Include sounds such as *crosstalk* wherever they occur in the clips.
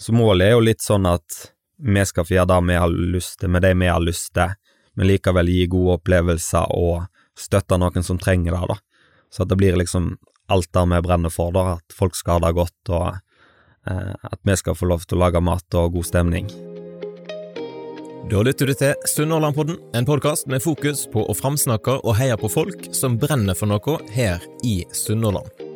Så målet er jo litt sånn at vi skal få gjøre det vi har lyst til, med det vi har lyst til, men likevel gi gode opplevelser og støtte noen som trenger det, da. Så at det blir liksom alt det vi brenner for, da, at folk skal ha det godt, og eh, at vi skal få lov til å lage mat og god stemning. Da lytter du til Sunnhordlandpodden, en podkast med fokus på å framsnakke og heie på folk som brenner for noe her i Sunnhordland.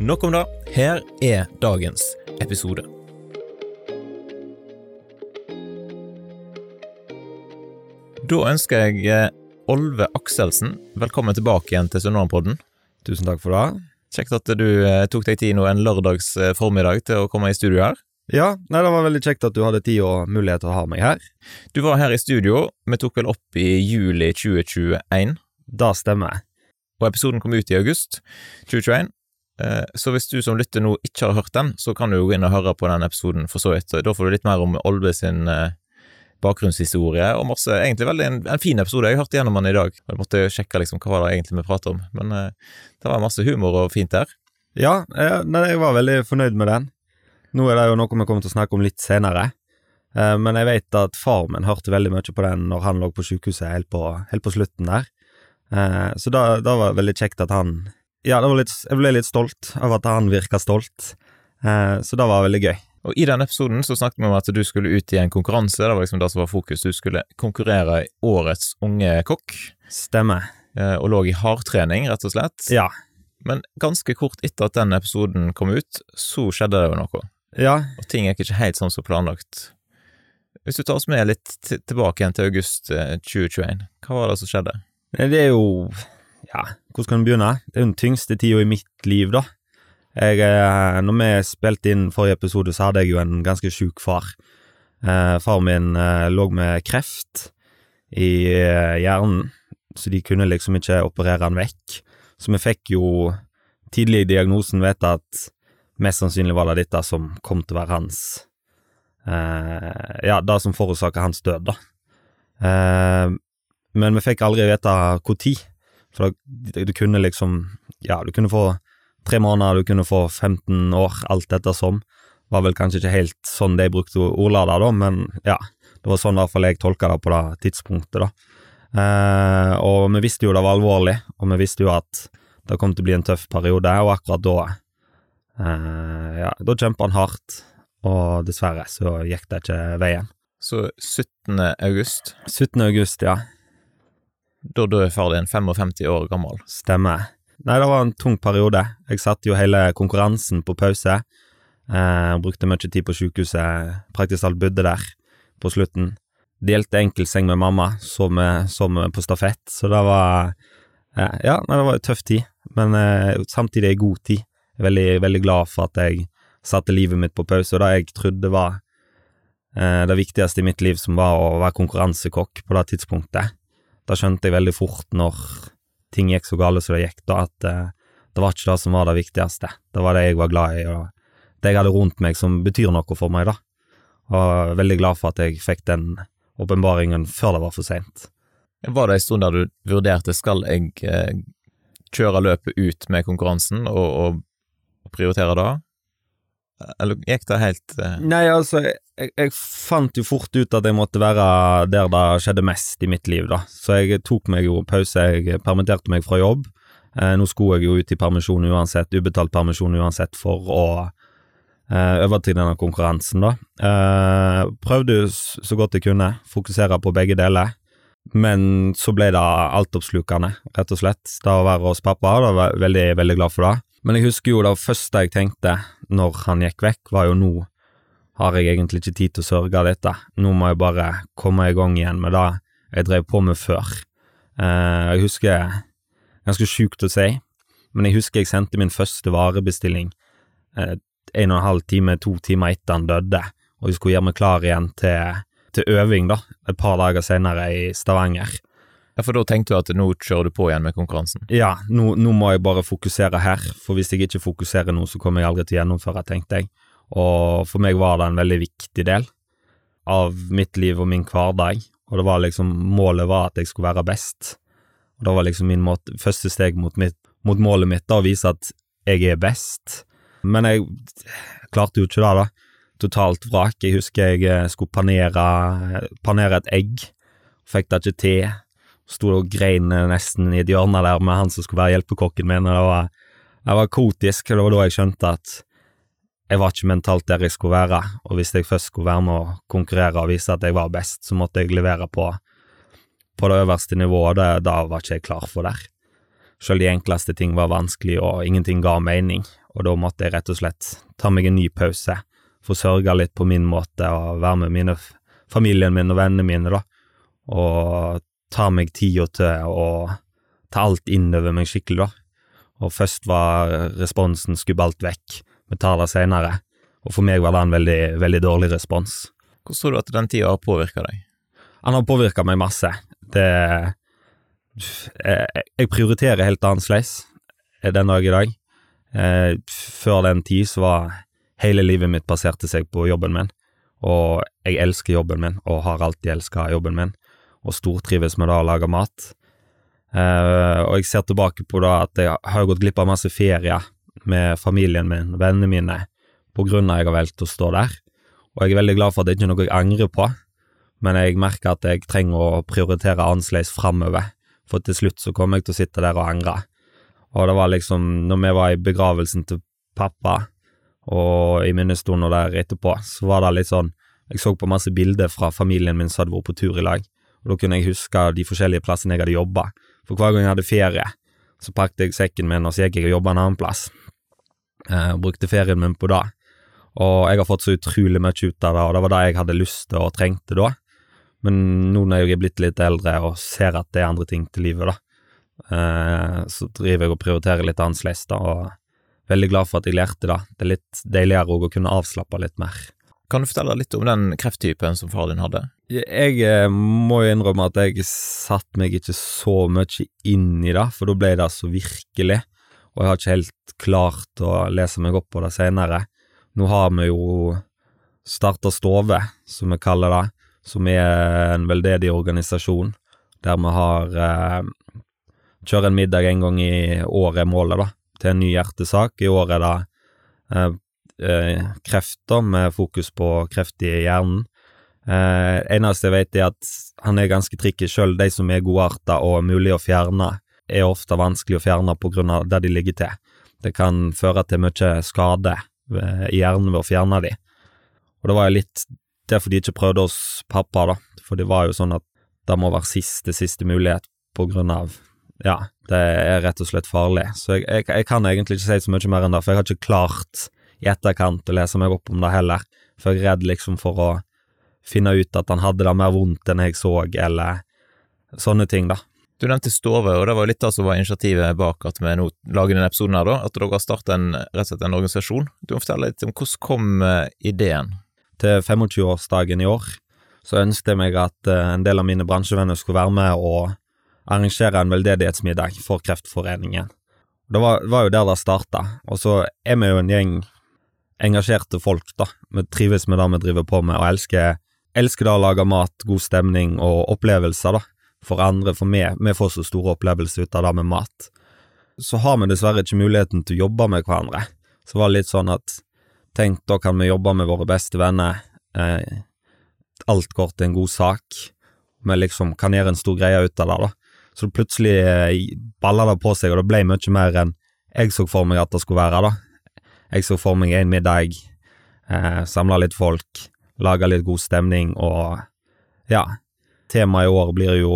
Nok om det. Her er dagens episode. Da ønsker jeg eh, Olve Akselsen velkommen tilbake igjen til Sunnmørpodden. Tusen takk for det. Kjekt at du eh, tok deg tid nå en lørdags eh, formiddag til å komme i studio her. Ja, nei, det var veldig kjekt at du hadde tid og mulighet til å ha meg her. Du var her i studio, vi tok vel opp i juli 2021. Det stemmer. Og episoden kom ut i august 2021. Eh, så hvis du som lytter nå ikke har hørt den, så kan du jo gå inn og høre på den episoden for så vidt. Da får du litt mer om Olve sin eh, bakgrunnshistorie, og masse, egentlig veldig en, en fin episode. Jeg hørte gjennom den i dag, jeg måtte sjekke liksom hva var det egentlig vi pratet om. Men eh, det var masse humor og fint der. Ja, nei, jeg var veldig fornøyd med den. Nå er det jo noe vi kommer til å snakke om litt senere. Men jeg vet at far min hørte veldig mye på den når han lå på sykehuset helt på, helt på slutten der. Så da, da var det veldig kjekt at han ja, litt, jeg ble litt stolt av at han virka stolt, eh, så det var veldig gøy. Og I den episoden så snakket vi om at du skulle ut i en konkurranse, det var liksom det som var fokus. Du skulle konkurrere i Årets unge kokk. Stemmer. Eh, og lå i hardtrening, rett og slett. Ja. Men ganske kort etter at den episoden kom ut, så skjedde det jo noe. Ja. Og ting gikk ikke helt sånn som planlagt. Hvis du tar oss med litt tilbake igjen til august 2021, eh, hva var det som skjedde? Det er jo ja, hvordan kan en begynne? Det er jo den tyngste tida i mitt liv, da. Jeg, eh, når vi spilte inn forrige episode, så hadde jeg jo en ganske sjuk far. Eh, far min eh, lå med kreft i eh, hjernen, så de kunne liksom ikke operere han vekk. Så vi fikk jo tidlig i diagnosen vite at mest sannsynlig var det dette som kom til å være hans eh, Ja, det som forårsaka hans død, da. Eh, men vi fikk aldri vite når. For da, du kunne liksom Ja, du kunne få tre måneder, du kunne få 15 år, alt etter som. Var vel kanskje ikke helt sånn de brukte ordlader, da, men ja. Det var sånn i hvert fall jeg tolka det på det tidspunktet, da. Eh, og vi visste jo det var alvorlig, og vi visste jo at det kom til å bli en tøff periode, og akkurat da eh, Ja, da kjempa han hardt, og dessverre så gikk det ikke veien. Så 17. august? 17. august, ja. Da døde far din 55 år gammel. Stemmer. Nei, det var en tung periode. Jeg satte jo hele konkurransen på pause. Eh, brukte mye tid på sykehuset, praktisk alt bodde der på slutten. Delte enkeltseng med mamma, sov med på stafett, så det var eh, Ja, nei, det var en tøff tid, men eh, samtidig en god tid. Jeg er veldig, veldig glad for at jeg satte livet mitt på pause, og det jeg trodde var eh, det viktigste i mitt liv, som var å være konkurransekokk på det tidspunktet. Da skjønte jeg veldig fort når ting gikk så gale som det gikk, da, at uh, det var ikke det som var det viktigste. Det var det jeg var glad i, og det jeg hadde rundt meg som betyr noe for meg, da. Og veldig glad for at jeg fikk den åpenbaringen før det var for seint. Var det en stund der du vurderte skal jeg eh, kjøre løpet ut med konkurransen og, og prioritere det? Eller gikk det helt uh... Nei, altså, jeg, jeg, fant jo fort ut at jeg måtte være der det skjedde mest i mitt liv, da. Så jeg tok meg jo pause, jeg permitterte meg fra jobb. Eh, nå skulle jeg jo ut i permisjon uansett, ubetalt permisjon uansett, for å eh, øve til denne konkurransen, da. Eh, prøvde så godt jeg kunne, fokusere på begge deler. Men så ble det altoppslukende, rett og slett. Det å være hos pappa, da var jeg veldig, veldig glad for det. Men jeg husker jo det første jeg tenkte når han gikk vekk, var jo nå har jeg egentlig ikke tid til å sørge dette, nå må jeg bare komme i gang igjen med det jeg drev på med før. Eh, jeg husker, ganske sjukt å si, men jeg husker jeg sendte min første varebestilling eh, en og en halv time, to timer etter han døde, og vi skulle gjøre meg klar igjen til, til øving, da, et par dager senere i Stavanger. Ja, For da tenkte du at nå kjører du på igjen med konkurransen? Ja, nå, nå må jeg bare fokusere her, for hvis jeg ikke fokuserer nå, så kommer jeg aldri til å gjennomføre, tenkte jeg. Og for meg var det en veldig viktig del av mitt liv og min hverdag, og det var liksom, målet var at jeg skulle være best. Og det var liksom min måte, første steg mot, mitt, mot målet mitt, da, å vise at jeg er best. Men jeg klarte jo ikke det, da. Totalt vrak. Jeg husker jeg eh, skulle panere, panere et egg, fikk det ikke til. Sto og grein nesten i et hjørne der med han som skulle være hjelpekokken min, og det var, det var kotisk. Det var da jeg skjønte at jeg var ikke mentalt der jeg skulle være, og hvis jeg først skulle være med å konkurrere og vise at jeg var best, så måtte jeg levere på, på det øverste nivået, det, da var ikke jeg klar for det. Selv de enkleste ting var vanskelig, og ingenting ga mening, og da måtte jeg rett og slett ta meg en ny pause, få sørge litt på min måte og være med mine, familien min og vennene mine, da, og ta meg tida til å ta alt innover meg skikkelig, da. Og først var responsen 'skubb alt vekk, vi tar det seinere, og for meg var det en veldig, veldig dårlig respons. Hvordan tror du at den tida har påvirka deg? Han har påvirka meg masse. Det jeg, prioriterer helt annerledes den dag i dag. Eh, før den tid så var hele livet mitt baserte seg på jobben min, og jeg elsker jobben min, og har alltid elska jobben min, og stortrives med det å lage mat. Eh, og jeg ser tilbake på det at jeg har gått glipp av masse ferier med familien min, vennene mine, på grunn av at jeg har valgt å stå der, og jeg er veldig glad for at det ikke er noe jeg angrer på, men jeg merker at jeg trenger å prioritere annerledes framover, for til slutt så kommer jeg til å sitte der og angre. Og det var liksom, når vi var i begravelsen til pappa, og i minnestunder der etterpå, så var det litt sånn, jeg så på masse bilder fra familien min som hadde vært på tur i lag, og da kunne jeg huske de forskjellige plassene jeg hadde jobba, for hver gang jeg hadde ferie, så pakket jeg sekken min, og så gikk jeg og jobba en annen plass. Eh, brukte ferien min på det. Og jeg har fått så utrolig mye ut av det, og det var det jeg hadde lyst til og trengte da. Men nå når jeg er blitt litt eldre og ser at det er andre ting til livet, da, eh, så driver jeg og prioriterer litt annerledes, da, og veldig glad for at jeg lærte det. Det er litt deiligere òg å kunne avslappe litt mer. Kan du fortelle litt om den krefttypen som far din hadde? Jeg eh, må jo innrømme at jeg satte meg ikke så mye inn i det, for da ble det så virkelig, og jeg har ikke helt klart å lese meg opp på det senere. Nå har vi jo starta Stove, som vi kaller det, som er en veldedig organisasjon, der vi har eh, kjører en middag en gang i året, målet, da, til en ny hjertesak. I år er det eh, eh, kreft, med fokus på kreft i hjernen. Eh, eneste jeg vet, er at han er ganske tricky sjøl. De som er godarta og mulig å fjerne, er ofte vanskelig å fjerne av der de ligger til. Det kan føre til mye skade i hjernen ved å fjerne de. Og det var jo litt derfor de ikke prøvde hos pappa, da, for det var jo sånn at det må være siste, siste mulighet på grunn av ja, det er rett og slett farlig. Så jeg, jeg, jeg kan egentlig ikke si så mye mer enn det, for jeg har ikke klart i etterkant å lese meg opp om det heller, for jeg er redd liksom for å finne ut at han hadde det mer vondt enn jeg så, eller sånne ting, da. Du nevnte Stove, og det var jo litt det som var initiativet bak at vi nå lager denne episoden her, da. At dere har startet en, rett og slett en organisasjon. Du må fortelle litt om hvordan kom eh, ideen? Til 25-årsdagen i år så ønsket jeg meg at eh, en del av mine bransjevenner skulle være med og arrangere en veldedighetsmiddag for Kreftforeningen. Det var, var jo der det starta, og så er vi jo en gjeng engasjerte folk, da. Vi trives med det vi driver på med, og elsker, elsker det å lage mat, god stemning og opplevelser, da. For andre, for vi, vi får så store opplevelser ut av det med mat. Så har vi dessverre ikke muligheten til å jobbe med hverandre. Så var det litt sånn at tenk, da kan vi jobbe med våre beste venner. Eh, alt går til en god sak. Vi liksom kan gjøre en stor greie ut av det, da. Så plutselig eh, balla det på seg, og det ble mye mer enn jeg så for meg at det skulle være, da. Jeg så for meg en middag, eh, samla litt folk, laga litt god stemning, og ja, temaet i år blir jo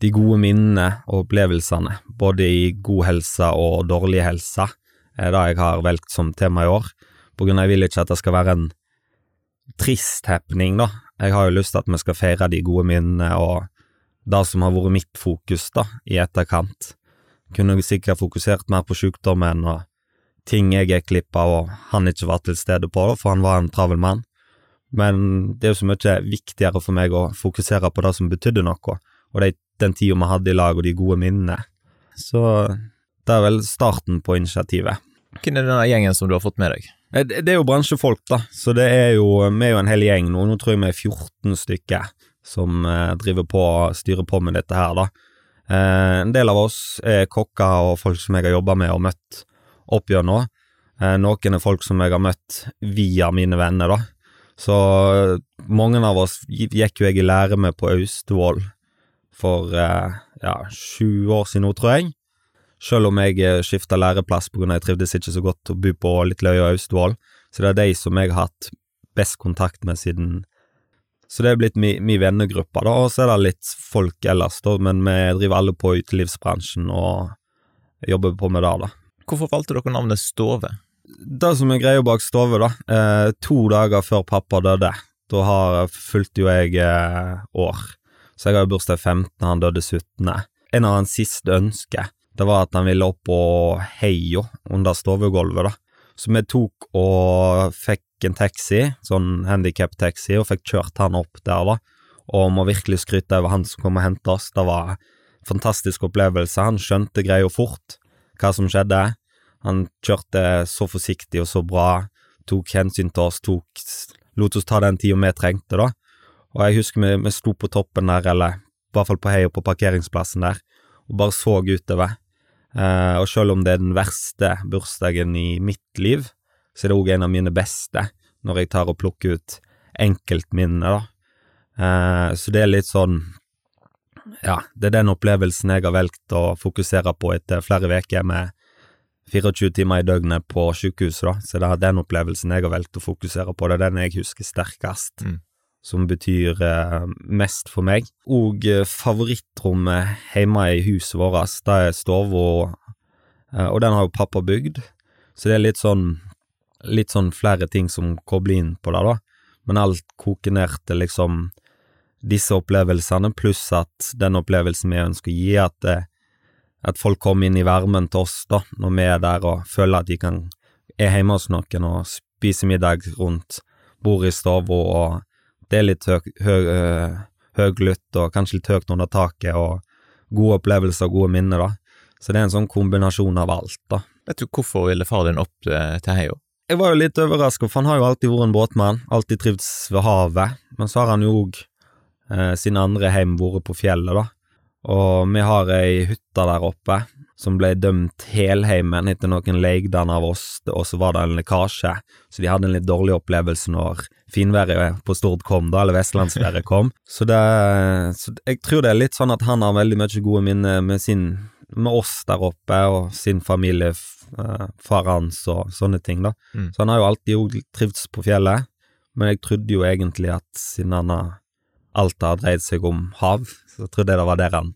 de gode minnene og opplevelsene, både i god helse og dårlig helse, er det jeg har valgt som tema i år, på grunn av jeg vil ikke at det skal være en trist happening, da. Jeg har jo lyst til at vi skal feire de gode minnene og det som har vært mitt fokus, da, i etterkant. Kunne sikkert fokusert mer på sykdommen og ting jeg gikk glipp av og han ikke var til stede på, for han var en travel mann. Men det er jo så mye viktigere for meg å fokusere på det som betydde noe, og de, den tida vi hadde i lag, og de gode minnene. Så det er vel starten på initiativet. Hvem er denne gjengen som du har fått med deg? Eh, Det det er jo bransjefolk, da, så det er jo, vi er jo en hel gjeng nå. Nå tror jeg vi er 14 stykker som eh, driver på og styrer på med dette her, da. Eh, en del av oss er kokker og folk som jeg har jobba med og møtt opp gjennom. Eh, noen er folk som jeg har møtt via mine venner, da. Så eh, mange av oss gikk jo jeg i lære med på Austevoll for eh, ja, sju år siden nå, tror jeg. Selv om jeg skifta læreplass pga. jeg trivdes ikke så godt å bo på Littløya og Austevoll, så det er de som jeg har hatt best kontakt med siden Så det er blitt min mi vennegruppe, da, og så er det litt folk ellers, da, men vi driver alle på utelivsbransjen og jobber på med det, da. Hvorfor valgte dere navnet Stove? Det som er greia bak Stove, da, eh, to dager før pappa døde, da har, fulgte jo jeg eh, år, så jeg har jo bursdag 15, han døde 17. En av hans siste ønsker, det var at han ville opp på heia under stovegulvet, da. Så vi tok og fikk en taxi, sånn handicap-taxi, og fikk kjørt han opp der, da. Og må virkelig skryte over han som kom og hentet oss, det var en fantastisk opplevelse, han skjønte greia fort, hva som skjedde. Han kjørte så forsiktig og så bra, tok hensyn til oss, tok, lot oss ta den tida vi trengte, da. Og jeg husker vi, vi sto på toppen der, eller i hvert fall på heia på parkeringsplassen der, og bare så utover. Eh, og selv om det er den verste bursdagen i mitt liv, så er det òg en av mine beste, når jeg tar og plukker ut enkeltminner, da. Eh, så det er litt sånn Ja, det er den opplevelsen jeg har valgt å fokusere på etter flere uker med 24 timer i døgnet på sykehuset, da. Så det er den opplevelsen jeg har valgt å fokusere på. Det er den jeg husker sterkest. Mm. Som betyr eh, mest for meg. Og eh, favorittrommet hjemme i huset vårt, det er stua, eh, og den har jo pappa bygd. Så det er litt sånn Litt sånn flere ting som kobler inn på det, da. Men alt koker ned til liksom disse opplevelsene, pluss at den opplevelsen vi ønsker å gi, at det, at folk kommer inn i varmen til oss da, når vi er der og føler at de kan er hjemme hos noen og spiser middag rundt bordet i stua, og det er litt høy, høy, øh, og kanskje litt høyt under taket, og gode opplevelser og gode minner, da. Så det er en sånn kombinasjon av alt, da. Vet du hvorfor ville far din opp eh, til Heio? Jeg var jo litt overraska, for han har jo alltid vært en båtmann, alltid trivdes ved havet, men så har han jo òg eh, sine andre hjem vært på fjellet, da. Og vi har ei hytte der oppe som ble dømt helheimen etter noen leide av oss, og så var det en lekkasje, så de hadde en litt dårlig opplevelse når finværet på Stord kom, da, eller vestlandsværet kom. *laughs* Så det Så jeg tror det er litt sånn at han har veldig mye gode minner med sin med oss der oppe, og sin familie, eh, far hans og sånne ting, da. Mm. Så han har jo alltid trivdes på fjellet, men jeg trodde jo egentlig at siden han har alt har dreid seg om hav, så trodde jeg det var der han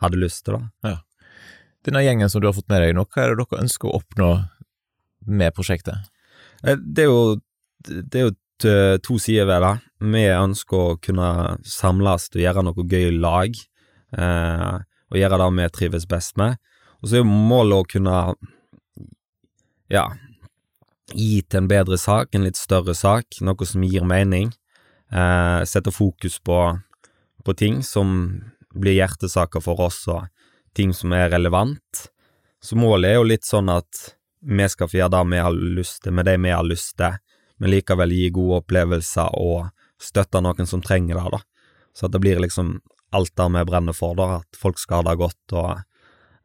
hadde lyst til, da. Denne gjengen som du har fått med deg nå, hva er det dere ønsker å oppnå med prosjektet? Eh, Det er jo, det er jo to sider ved det. Vi ønsker å kunne samles og gjøre noe gøy i lag, eh, og gjøre det vi trives best med. Og så er jo målet å kunne, ja, gi til en bedre sak, en litt større sak, noe som gir mening. Eh, setter fokus på, på ting som blir hjertesaker for oss, og ting som er relevant. Så målet er jo litt sånn at vi skal få gjøre det vi har lyst til, med det vi har lyst til, men likevel gi gode opplevelser og støtte noen som trenger det, da. Så at det blir liksom alt det vi brenner for, da, at folk skal ha det godt, og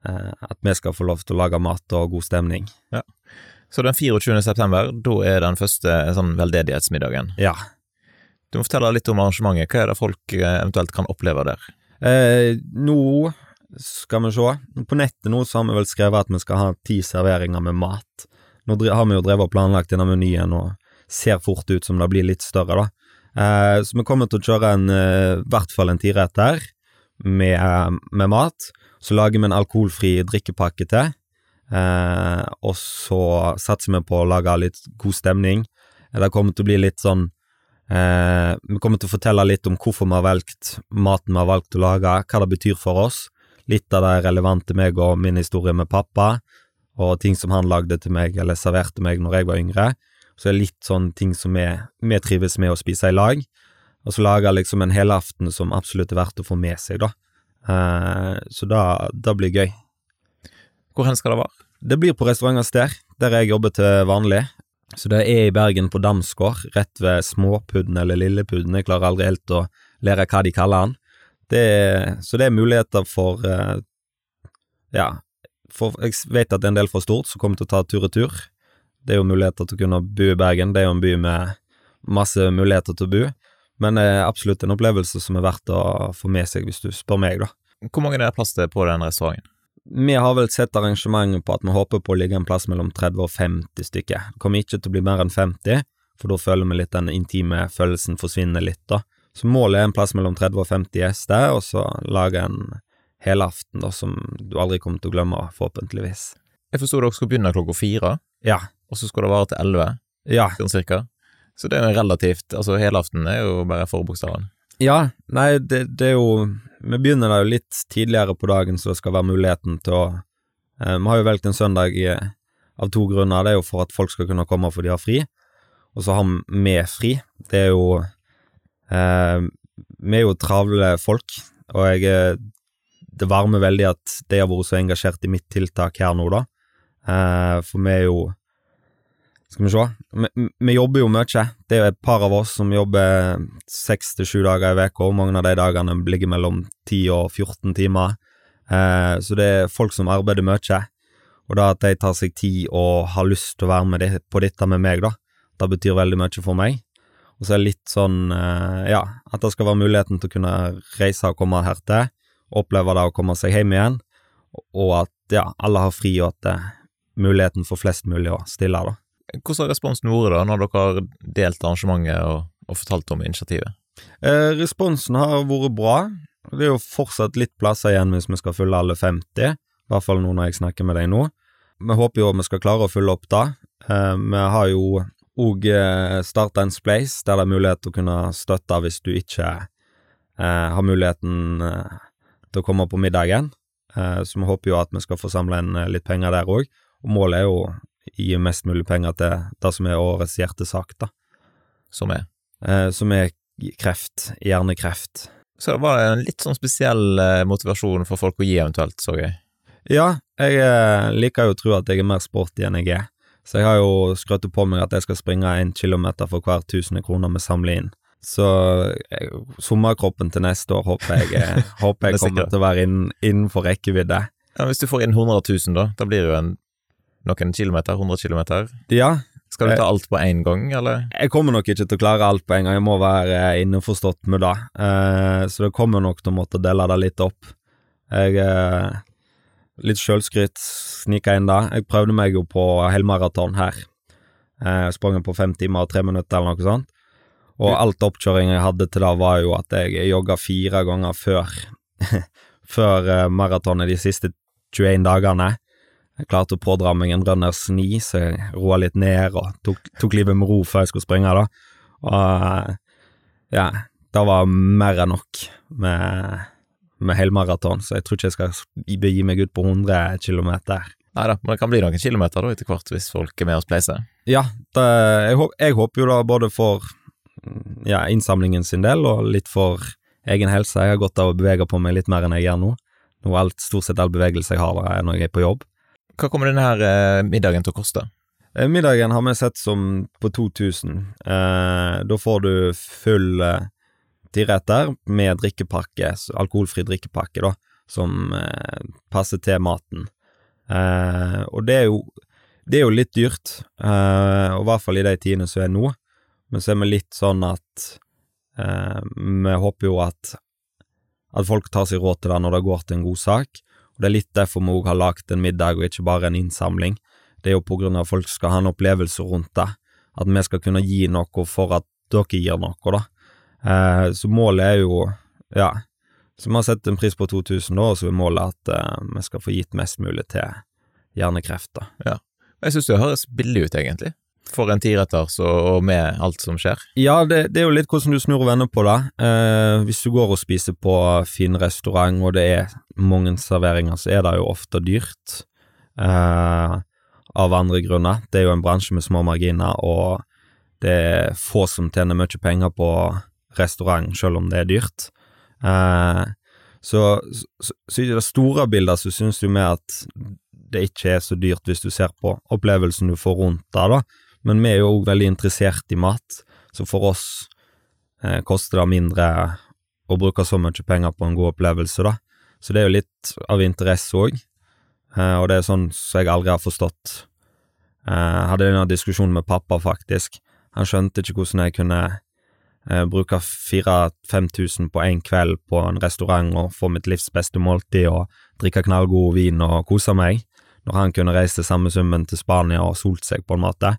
eh, at vi skal få lov til å lage mat og god stemning. Så den 24. september, da er den første sånn veldedighetsmiddagen. Ja. Du må fortelle litt om arrangementet. Hva er det folk eh, eventuelt kan oppleve der? Eh, nå skal vi se. På nettet nå så har vi vel skrevet at vi skal ha ti serveringer med mat. Nå har vi jo drevet og planlagt denne menyen og ser fort ut som det blir litt større, da. Eh, så vi kommer til å kjøre en, eh, i hvert fall en tiretter med, eh, med mat. Så lager vi en alkoholfri drikkepakke til. Eh, og så satser vi på å lage litt god stemning. Det kommer til å bli litt sånn Eh, vi kommer til å fortelle litt om hvorfor vi har valgt maten vi har valgt å lage, hva det betyr for oss. Litt av det relevante meg og min historie med pappa, og ting som han lagde til meg eller serverte meg når jeg var yngre. Så det er litt sånn ting som vi, vi trives med å spise i lag. Og så lage liksom en helaften som absolutt er verdt å få med seg, da. Eh, så da, da blir gøy. Hvor hen skal det være? Det blir på restaurant Aster, der jeg jobber til vanlig. Så det er i Bergen på Damsgård, rett ved Småpudden eller Lillepudden, jeg klarer aldri helt å lære hva de kaller den. Det er, så det er muligheter for eh, Ja, for jeg vet at det er en del for stort som kommer til å ta tur-retur. Det er jo muligheter til å kunne bo i Bergen, det er jo en by med masse muligheter til å bo. Men det er absolutt en opplevelse som er verdt å få med seg, hvis du spør meg, da. Hvor mange er det plass til på den restauranten? Vi har vel sett arrangementet på at vi håper på å ligge en plass mellom 30 og 50 stykker. Det kommer ikke til å bli mer enn 50, for da føler vi litt den intime følelsen forsvinner litt, da. Så målet er en plass mellom 30 og 50 gjester, og så lage en helaften, da, som du aldri kommer til å glemme, forhåpentligvis. Jeg forsto dere skal begynne klokka fire, Ja. og så skal det vare til elleve, Ja. sånn cirka. Så det er relativt Altså, helaften er jo bare forbokstaven. Ja, nei, det, det er jo Vi begynner da jo litt tidligere på dagen, så det skal være muligheten til å eh, Vi har jo valgt en søndag i, av to grunner. Det er jo for at folk skal kunne komme for de har fri, og så har vi fri. Det er jo eh, Vi er jo travle folk, og jeg eh, Det varmer veldig at de har vært så engasjert i mitt tiltak her nå, da. Eh, for vi er jo skal vi se. Vi, vi jobber jo mye. Det er et par av oss som jobber seks til sju dager i uka. mange av de dagene ligger mellom 10 og 14 timer. Eh, så det er folk som arbeider mye. Og da at de tar seg tid og har lyst til å være med det, på dette med meg, da, det betyr veldig mye for meg. Og så er det litt sånn, eh, ja, at det skal være muligheten til å kunne reise og komme hertil, oppleve det å komme seg hjem igjen, og at, ja, alle har fri, og at det er muligheten for flest mulig å stille, da. Hvordan har responsen vært da, når dere har delt arrangementet og, og fortalt om initiativet? Eh, responsen har vært bra. Det er jo fortsatt litt plasser igjen hvis vi skal fylle alle 50, i hvert fall nå når jeg snakker med deg nå. Vi håper jo vi skal klare å fylle opp da. Eh, vi har jo òg eh, starta en spleis der det er mulighet til å kunne støtte hvis du ikke eh, har muligheten eh, til å komme på middagen. Eh, så vi håper jo at vi skal få samla inn litt penger der òg. Og målet er jo gi mest mulig penger til det som er årets hjertesak, da. Som er. Eh, som er kreft, hjernekreft. Så det var en litt sånn spesiell eh, motivasjon for folk å gi eventuelt, så jeg. Ja, jeg eh, liker jo å tro at jeg er mer sporty enn jeg er, så jeg har jo skrøtt på meg at jeg skal springe en kilometer for hver tusende kroner vi samler inn. Så eh, sommerkroppen til neste år håper jeg, *laughs* håper jeg er kommer til å være inn, innenfor rekkevidde. Ja, hvis du får inn 100 000 da, da blir det jo en, noen kilometer, 100 kilometer. Ja, Skal du ta alt på én gang, eller? jeg kommer nok ikke til å klare alt på en gang, jeg må være eh, innforstått med det. Eh, så det kommer nok til å måtte dele det litt opp. Jeg eh, Litt sjølskryt snika inn da. Jeg prøvde meg jo på helmaraton her. Eh, sprang på fem timer og tre minutter eller noe sånt. Og alt oppkjøring jeg hadde til da, var jo at jeg jogga fire ganger før *laughs* Før eh, maratonet de siste 21 dagene. Jeg klarte å pådra meg en runners 9, så jeg roa litt ned og tok, tok livet med ro før jeg skulle springe, da. Og eh, ja, det var mer enn nok med, med helmaraton, så jeg tror ikke jeg skal begi meg ut på 100 kilometer. Nei da, men det kan bli noen kilometer da etter hvert, hvis folk er med og spleiser. Ja, det, jeg, jeg håper jo da både for ja, innsamlingen sin del, og litt for egen helse. Jeg har godt av å bevege på meg litt mer enn jeg gjør nå. Nå er alt, stort sett all bevegelse jeg har, da, er når jeg er på jobb. Hva kommer denne her eh, middagen til å koste? Eh, Middagen har vi sett som på 2000. Eh, da får du full eh, tiretter med drikkepakke, alkoholfri drikkepakke, da, som eh, passer til maten. Eh, og det er jo det er jo litt dyrt, eh, og i hvert fall i de tidene som er nå. Men så er vi litt sånn at vi håper jo at at folk tar seg råd til det når det går til en god sak. Og det er litt derfor vi òg har lagd en middag, og ikke bare en innsamling. Det er jo på grunn av at folk skal ha en opplevelse rundt det. At vi skal kunne gi noe for at dere gir noe, da. Eh, så målet er jo, ja Så vi har sett en pris på 2000 da, og så er målet at eh, vi skal få gitt mest mulig til hjernekreft, da. Jeg synes det høres billig ut, egentlig. For en tiretters og og med alt som skjer. Ja, det, det er jo litt hvordan du snur og vender på det. Eh, hvis du går og spiser på fin restaurant, og det er mange serveringer, så er det jo ofte dyrt. Eh, av andre grunner. Det er jo en bransje med små marginer, og det er få som tjener mye penger på restaurant, selv om det er dyrt. Eh, så, så, så, i det store bildet så synes jo vi at det ikke er så dyrt hvis du ser på opplevelsen du får rundt det, da. Men vi er jo òg veldig interessert i mat, så for oss eh, koster det mindre å bruke så mye penger på en god opplevelse, da. Så det er jo litt av interesse òg, eh, og det er sånn som jeg aldri har forstått. Eh, hadde en diskusjon med pappa, faktisk. Han skjønte ikke hvordan jeg kunne eh, bruke 4000-5000 på én kveld på en restaurant og få mitt livs beste måltid og drikke knallgod vin og kose meg, når han kunne reist til samme summen til Spania og solt seg, på en måte.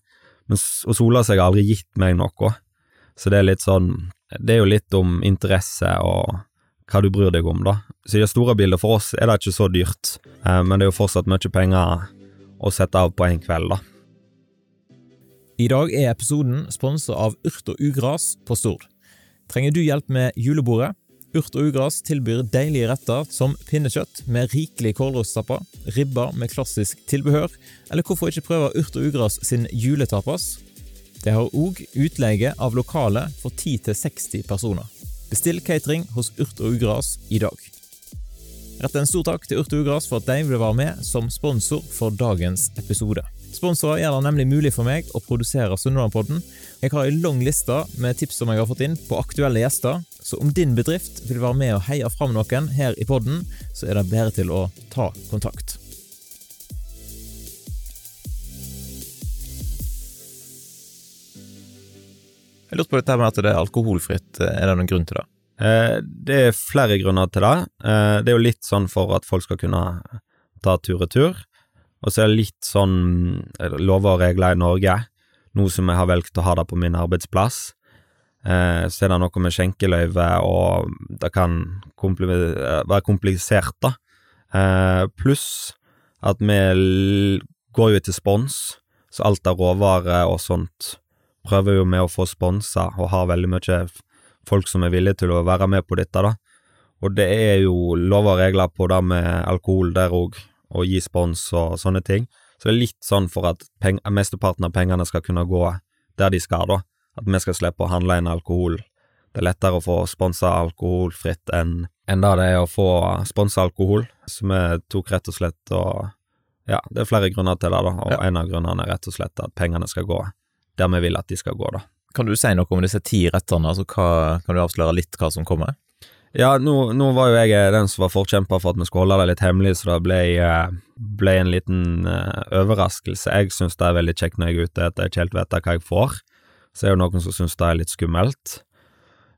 Men å sola seg har aldri gitt meg noe, så det er litt sånn Det er jo litt om interesse og hva du bryr deg om, da. Så i det store bildet for oss er det ikke så dyrt, eh, men det er jo fortsatt mye penger å sette av på én kveld, da. I dag er episoden sponset av Urt og ugras på Stord. Trenger du hjelp med julebordet? Urt og ugras tilbyr deilige retter som pinnekjøtt med rikelig kålrotstapper, ribber med klassisk tilbehør, eller hvorfor ikke prøve Urt og ugras sin juletapas? Det har òg utleie av lokale for 10-60 personer. Bestill catering hos Urt og ugras i dag. Rett en stor takk til Urte ugras for at de vil være med som sponsor for dagens episode. Sponsorer gjør det nemlig mulig for meg å produsere Sunnhordlandpodden. Jeg har en lang liste med tips som jeg har fått inn på aktuelle gjester, så om din bedrift vil være med og heie fram noen her i podden, så er det bedre til å ta kontakt. Jeg lurte på dette med at det er alkoholfritt. Er det noen grunn til det? Eh, det er flere grunner til det. Eh, det er jo litt sånn for at folk skal kunne ta tur-retur. Og så er det litt sånn eh, lover og regler i Norge, nå som jeg har valgt å ha det på min arbeidsplass. Så er det noe med skjenkeløyve, og det kan være komplisert, da. Pluss at vi går jo etter spons, så alt av råvarer og sånt prøver jo vi å få sponsa, og har veldig mye folk som er villige til å være med på dette, da. Og det er jo lover og regler på det med alkohol der òg, og gi spons og sånne ting. Så det er litt sånn for at mesteparten av pengene skal kunne gå der de skal, da. At vi skal slippe å handle inn alkohol. Det er lettere å få sponsa alkoholfritt enn enn det det er å få sponsa alkohol. Så vi tok rett og slett og Ja, det er flere grunner til det, da, og ja. en av grunnene er rett og slett at pengene skal gå der vi vil at de skal gå, da. Kan du si noe om disse ti rettene, altså hva, kan du avsløre litt hva som kommer? Ja, nå, nå, var jo jeg eh, den som var forkjemper for at vi skulle holde det litt hemmelig, så det ble, eh, ble en liten uh, overraskelse. Jeg syns det er veldig kjekt når jeg er ute at jeg ikke helt vet hva jeg får. Så er det noen som syns det er litt skummelt.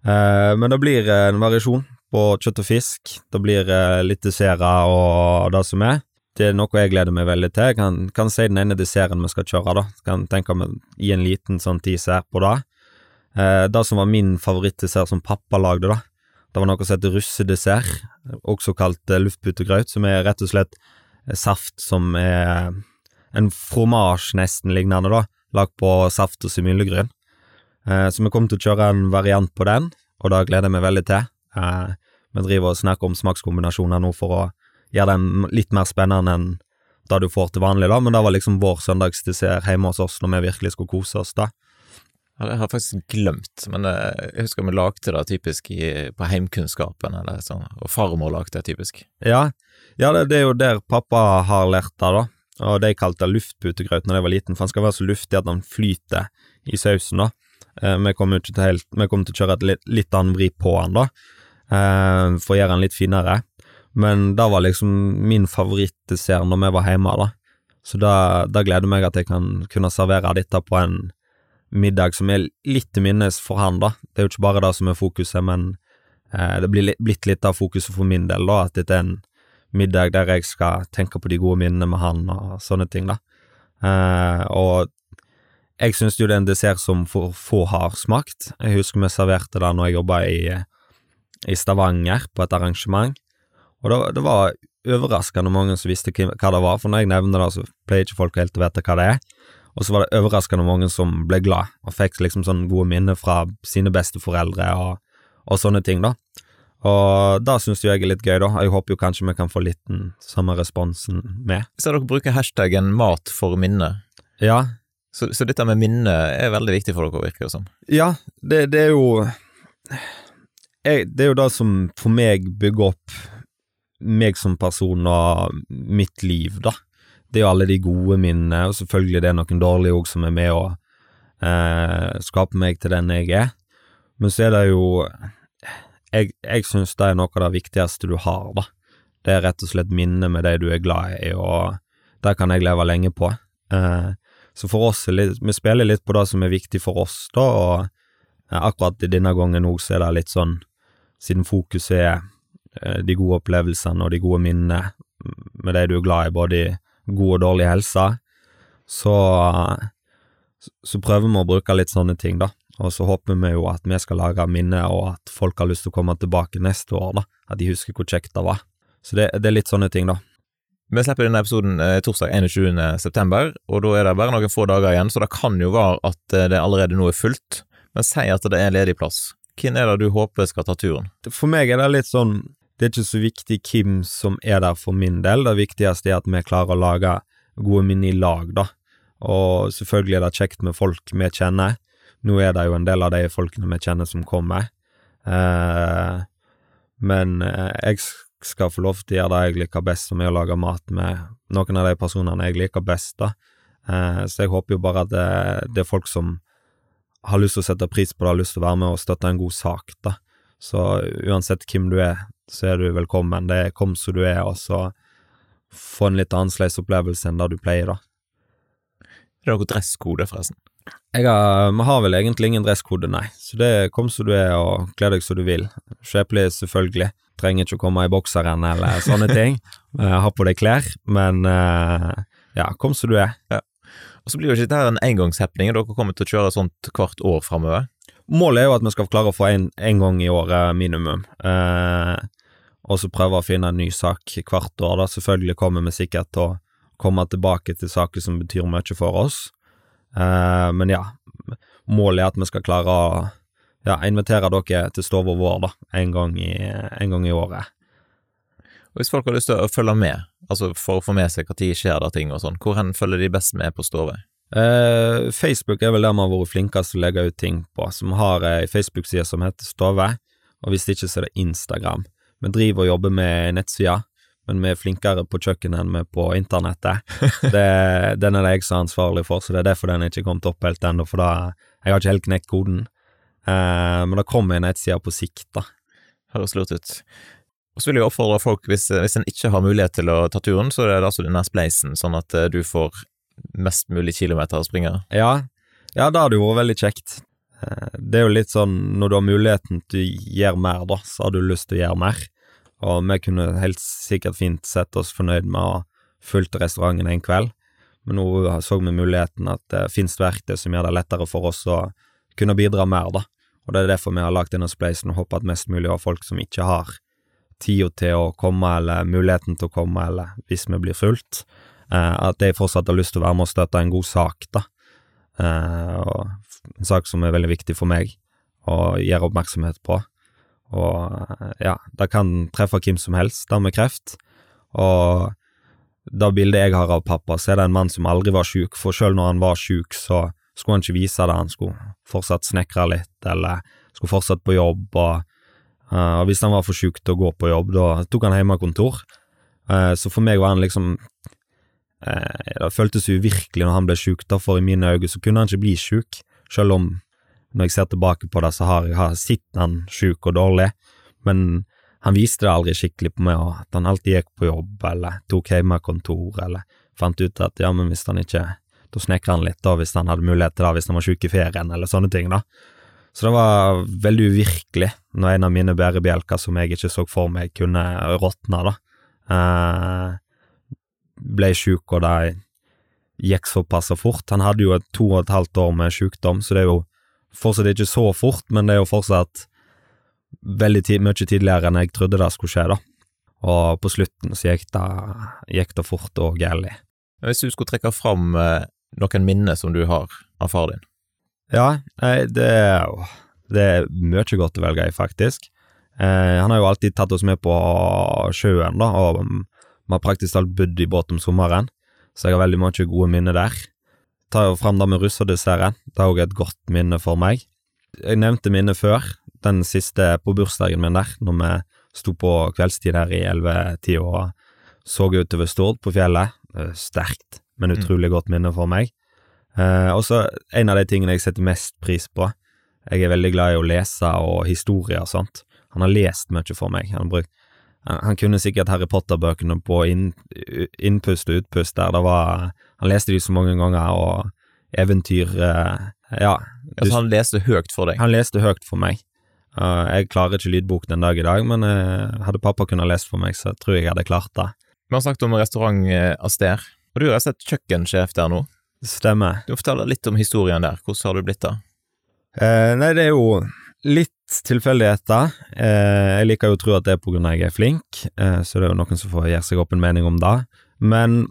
Uh, men det blir en variasjon på kjøtt og fisk. Det blir uh, litt desserter og det som er. Det er noe jeg gleder meg veldig til. Jeg kan, kan si den ene desserten vi skal kjøre, da. Kan tenke meg gi en liten sånn teaser på det. det som var min favorittdessert som pappa lagde, da det var noe som heter russedessert, også kalt eh, som er rett og slett eh, saft som er en fromasj nesten lignende, da, lagd på saft og simyllegryn. Eh, så vi kommer til å kjøre en variant på den, og det gleder jeg meg veldig til. Vi driver og snakker om smakskombinasjoner nå for å gjøre den litt mer spennende enn det du får til vanlig, da, men det var liksom vår søndagsdessert hjemme hos oss når vi virkelig skulle kose oss, da. Ja, det har jeg faktisk glemt, men eh, jeg husker vi lagde det typisk i, på heimkunnskapen, eller sånn, og farmor lagde det typisk. Ja, ja det, det, er jo der pappa har lært det, da, og det jeg det luftputegrøt når jeg var liten, for han skal være så luftig at han flyter i sausen, da. Eh, vi kommer til, helt, vi kommer til å kjøre et litt, litt annen vri på han, da, eh, for å gjøre han litt finere, men det var liksom min favorittdessert når vi var hjemme, da, så da, gleder jeg meg at jeg kan kunne servere dette på en middag som er litt til minnes for han, da. Det er jo ikke bare det som er fokuset, men eh, det blir blitt litt av fokuset for min del, da, at dette er en middag der jeg skal tenke på de gode minnene med han og sånne ting, da. Eh, og jeg syns jo det er en dessert som for få har smakt. Jeg husker vi serverte det når jeg jobba i, i, Stavanger, på et arrangement, og det, det var overraskende mange som visste hva det var, for når jeg nevner det, så pleier ikke folk helt å vite hva det er. Og så var det overraskende mange som ble glad, og fikk liksom sånne gode minner fra sine besteforeldre og, og sånne ting, da. Og da syns jeg er litt gøy, da. Jeg håper jo kanskje vi kan få litt den samme responsen med. Så dere bruker hashtaggen mat for minne. Ja, Så, så dette med minne er veldig viktig for dere, virker det som. ja det, det er jo jeg, Det er jo det som for meg bygger opp meg som person og mitt liv, da. Det er jo alle de gode minnene, og selvfølgelig det er noen dårlige òg som er med å eh, skape meg til den jeg er. Men så er det jo Jeg, jeg syns det er noe av det viktigste du har, da. Det er rett og slett minnet med de du er glad i, og det kan jeg leve lenge på. Eh, så for oss vi spiller litt på det som er viktig for oss, da, og eh, akkurat i denne gangen òg så er det litt sånn, siden fokuset er de gode opplevelsene og de gode minnene med de du er glad i, både i god og dårlig helse, så, så prøver vi å bruke litt sånne ting, da. Og så håper vi jo at vi skal lage minner, og at folk har lyst til å komme tilbake neste år, da. At de husker hvor kjekt det var. Så det, det er litt sånne ting, da. Vi slipper denne episoden eh, torsdag 21. september, og da er det bare noen få dager igjen, så det kan jo være at eh, det allerede nå er fullt. Men si at det er ledig plass. Hvem er det du håper skal ta turen? For meg er det litt sånn Det er ikke så viktig hvem som er der for min del, det viktigste er at vi klarer å lage gode minner i lag, da. Og selvfølgelig er det kjekt med folk vi kjenner. Nå er det jo en del av de folkene vi kjenner som kommer. Eh, men eh, jeg skal få lov til å gjøre det jeg liker best, som er å lage mat med noen av de personene jeg liker best, da. Eh, så jeg håper jo bare at det, er folk som har lyst til å sette pris på det, har lyst til å være med og støtte en god sak, da. Så uansett hvem du er, så er du velkommen. Det er kom som du er, og så få en litt annerledes opplevelse enn det du pleier, da. Er det noen dresskode, forresten? Jeg har, vi har vel egentlig ingen dresskode, nei. Så det er kom som du er, og kle deg som du vil. Skjepelig, selvfølgelig. Trenger ikke å komme i bokseren eller sånne *laughs* ting. Eh, ha på deg klær, men eh, ja, kom som du er. Og så blir jo ikke dette en engangshappening, dere kommer til å kjøre sånt hvert år framover. Målet er jo at vi skal klare å få en gang i året minimum. Eh, og så prøve å finne en ny sak hvert år, da. Selvfølgelig kommer vi sikkert til å komme tilbake til saker som betyr mye for oss. Eh, men ja, målet er at vi skal klare å ja, invitere dere til stua vår, da, en gang, i, en gang i året. Og hvis folk har lyst til å følge med, altså for å få med seg når skjer det ting og sånn, hvor hen følger de best med på Stove? Eh, Facebook er vel der vi har vært flinkest til å legge ut ting på, vi har ei Facebook-side som heter Stove, og hvis ikke så er det Instagram. Vi driver og jobber med nettsida, men vi er flinkere på kjøkkenet enn vi er på internettet. *laughs* Det, den er det jeg som er ansvarlig for, så det er derfor den ikke er kommet opp helt ennå, for da jeg har ikke helt knekt koden. Eh, men det kommer en nettside på sikt, da. Høres lurt ut. Og så vil jeg oppfordre folk, hvis, hvis en ikke har mulighet til å ta turen, så er det altså denne spleisen, sånn at eh, du får mest mulig kilometer å springe. Ja, ja, da hadde det vært veldig kjekt. Eh, Det er jo litt sånn, når du har muligheten til å gjøre mer, da, så har du lyst til å gjøre mer. Og vi kunne helt sikkert fint sett oss fornøyd med å ha fulgt restauranten en kveld, men nå så vi muligheten at det finnes verktøy som gjør det lettere for oss å kunne bidra mer, da. Og det er derfor vi har lagt denne spleisen og håper at mest mulig av folk som ikke har tida til å komme, eller muligheten til å komme, eller hvis vi blir fulgt, at jeg fortsatt har lyst til å være med og støtte en god sak, da. Eh, en sak som er veldig viktig for meg å gjøre oppmerksomhet på. Og eh, ja, det kan treffe hvem som helst, det med kreft. Og det bildet jeg har av pappa, så er det en mann som aldri var sjuk, for selv når han var sjuk, så skulle han ikke vise det, han skulle fortsatt snekre litt, eller skulle fortsatt på jobb, og, eh, og hvis han var for sjuk til å gå på jobb, da tok han hjemmekontor. Eh, så for meg var han liksom eh, Det føltes uvirkelig når han ble sjuk, for i mine øyne så kunne han ikke bli sjuk, selv om når jeg ser tilbake på det, så har jeg sett han sjuk og dårlig, men han viste det aldri skikkelig på meg, og at han alltid gikk på jobb, eller tok hjemmekontor, eller fant ut at ja, men hvis han ikke Da snekra han litt, da, hvis han hadde mulighet til det, hvis han var sjuk i ferien, eller sånne ting, da. Så det var veldig uvirkelig når en av mine bærebjelker som jeg ikke så for meg kunne råtne, da, eh, ble sjuk, og det gikk såpass fort. Han hadde jo to og et halvt år med sjukdom, så det er jo fortsatt ikke så fort, men det er jo fortsatt veldig tid, mye tidligere enn jeg trodde det skulle skje, da. Og på slutten så gikk det, gikk det fort og galt. Hvis du skulle trekke fram eh, noen minner som du har av far din? Ja, nei, det er jo Det er mye godt å velge i, faktisk. Eh, han har jo alltid tatt oss med på sjøen, da, og vi har praktisk talt bodd i båt om sommeren, så jeg har veldig mye gode minner der. Tar jo fram det med russedesserten, det er òg et godt minne for meg. Jeg nevnte minnet før, den siste på bursdagen min der, når vi sto på kveldstid her i ellevetida og så utover Stord på fjellet. Sterkt, men utrolig godt minne for meg. Eh, og så en av de tingene jeg setter mest pris på. Jeg er veldig glad i å lese og historier og sånt. Han har lest mye for meg. Han, har han, han kunne sikkert Harry Potter-bøkene på inn, innpust og utpust der. Det var, han leste de så mange ganger, og eventyr eh, Ja. Altså, han leste høyt for deg? Han leste høyt for meg. Uh, jeg klarer ikke lydbok den dag i dag, men uh, hadde pappa kunnet lest for meg, så tror jeg jeg hadde klart det. Vi har snakket om restaurant eh, Aster, og du er sett kjøkkensjef der nå. Stemmer. Du forteller litt om historien der. Hvordan har du blitt det? Uh, nei, det er jo litt tilfeldigheter. jeg liker jo å tro at det er at jeg er flink, så det er jo noen som får gjøre seg opp en mening om det. Men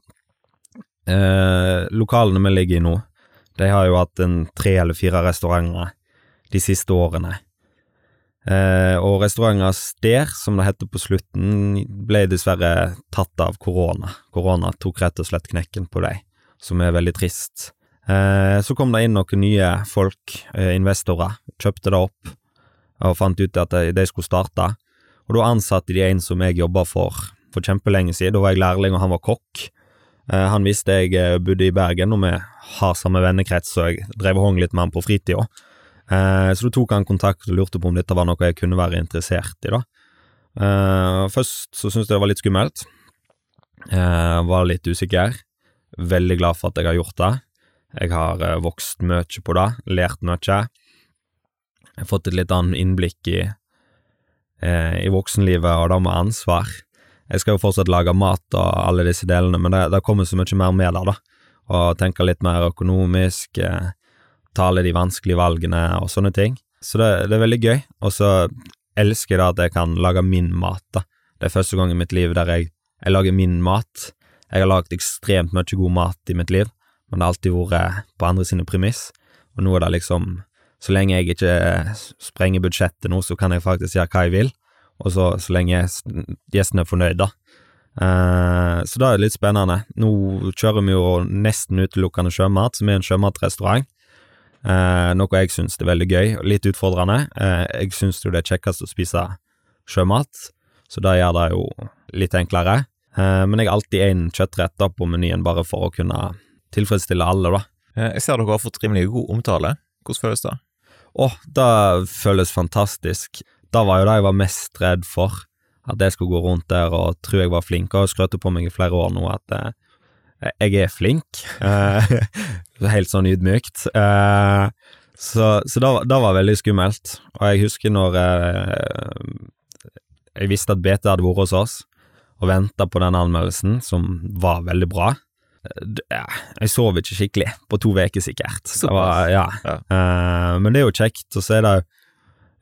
lokalene vi ligger i nå, de har jo hatt en tre eller fire restauranter de siste årene. Eh, og restauranter der, som det heter på slutten, ble dessverre tatt av korona. Korona tok rett og slett knekken på dem, som er veldig trist. Eh, så kom det inn noen nye folk, eh, investorer, kjøpte det opp og fant ut at de, skulle starte. Og da ansatte de en som jeg jobba for for kjempelenge siden. Da var jeg lærling, og han var kokk. Eh, han visste jeg eh, bodde i Bergen, og vi har samme vennekrets, så jeg drev og hang litt med han på fritida. Eh, så da tok han kontakt og lurte på om dette var noe jeg kunne være interessert i, da. Eh, først så syntes jeg det var litt skummelt. Var litt usikker. Veldig glad for at jeg har gjort det. Jeg har vokst mye på det, lært mye. Fått et litt annet innblikk i, eh, i voksenlivet og det med ansvar. Jeg skal jo fortsatt lage mat og alle disse delene, men det, det kommer så mye mer med der, da. Og tenke litt mer økonomisk, eh, alle de vanskelige valgene og sånne ting. Så det, det er veldig gøy, og så elsker jeg da at jeg kan lage min mat, da. Det er første gang i mitt liv der jeg, jeg lager min mat. Jeg har lagd ekstremt mye god mat i mitt liv, men det har alltid vært på andre sine premiss, og nå er det liksom Så lenge jeg ikke sprenger budsjettet nå, så kan jeg faktisk gjøre hva jeg vil, og så, så lenge gjestene er fornøyd, da. Uh, så det er litt spennende. Nå kjører vi jo nesten utelukkende sjømat, som er en sjømatrestaurant. Uh, noe jeg syns er veldig gøy, og litt utfordrende. Uh, jeg syns jo det er kjekkest å spise sjømat, så det gjør det jo litt enklere. men jeg har alltid én kjøttrett på menyen, bare for å kunne tilfredsstille alle, da. Jeg ser dere har fått rimelig god omtale. Hvordan føles det? Åh, det føles fantastisk. Det var jo det jeg var mest redd for. At jeg skulle gå rundt der og tro jeg var flink, og skrøt på meg i flere år nå at eh, jeg er flink. Eh, *laughs* helt sånn ydmykt. Eh, så så det, det, var veldig skummelt. Og jeg husker når eh, jeg visste at BT hadde vært hos oss, og venta på den anmeldelsen, som var veldig bra. Ja, jeg sov ikke skikkelig på to uker, sikkert. Det Var, ja. ja. Uh, men det er jo kjekt. Og så er det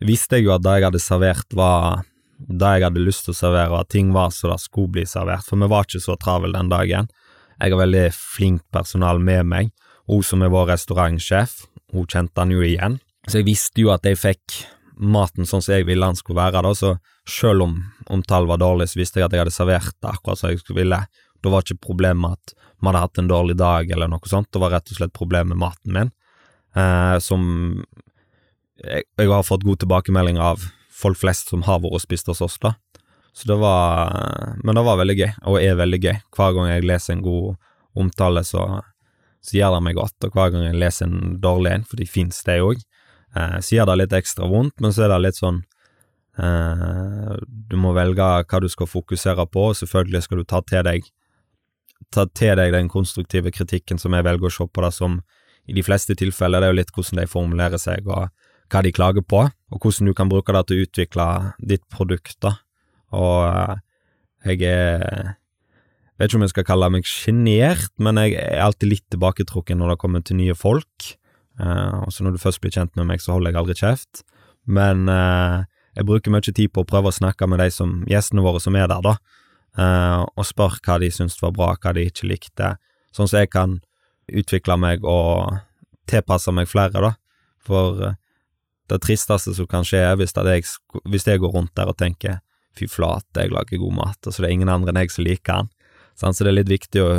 visste jeg jo at det jeg hadde servert, var det jeg hadde lyst til å servere, og at ting var så det skulle bli servert, for vi var ikke så travel den dagen. Jeg har veldig flinkt personal med meg. Hun som er vår restaurantsjef, hun kjente han jo igjen. Så jeg visste jo at jeg fikk maten sånn som jeg ville han skulle være, da, så selv om omtalen var dårlig, så visste jeg at jeg hadde servert det akkurat som jeg ville. Da var ikke problemet at vi hadde hatt en dårlig dag eller noe sånt, det var rett og slett problemet med maten min, eh, som jeg, jeg, har fått god tilbakemelding av folk flest som har vært og spist hos oss, da. Så det var Men det var veldig gøy, og er veldig gøy. Hver gang jeg leser en god omtale, så, så gjør det meg godt, og hver gang jeg leser en dårlig en, for de fins det òg, eh, så gjør det litt ekstra vondt, men så er det litt sånn eh, Du må velge hva du skal fokusere på, og selvfølgelig skal du ta til deg ta til deg den konstruktive kritikken som jeg velger å se på det som i de fleste tilfeller, det er jo litt hvordan de formulerer seg og hva de klager på, og hvordan du kan bruke det til å utvikle ditt produkt, da. Og eh, jeg er Vet ikke om jeg skal kalle meg sjenert, men jeg er alltid litt tilbaketrukken når det kommer til nye folk. Uh, og så når du først blir kjent med meg, så holder jeg aldri kjeft. Men uh, jeg bruker mye tid på å prøve å snakke med de som, gjestene våre som er der, da og spør hva de syntes var bra, hva de ikke likte, sånn at jeg kan utvikle meg og tilpasse meg flere, da. For uh, det tristeste som kan skje, er hvis, jeg, hvis jeg går rundt der og tenker fy flate, jeg lager god mat, og så det er ingen andre enn jeg som liker den. Sånn, Så det er litt viktig å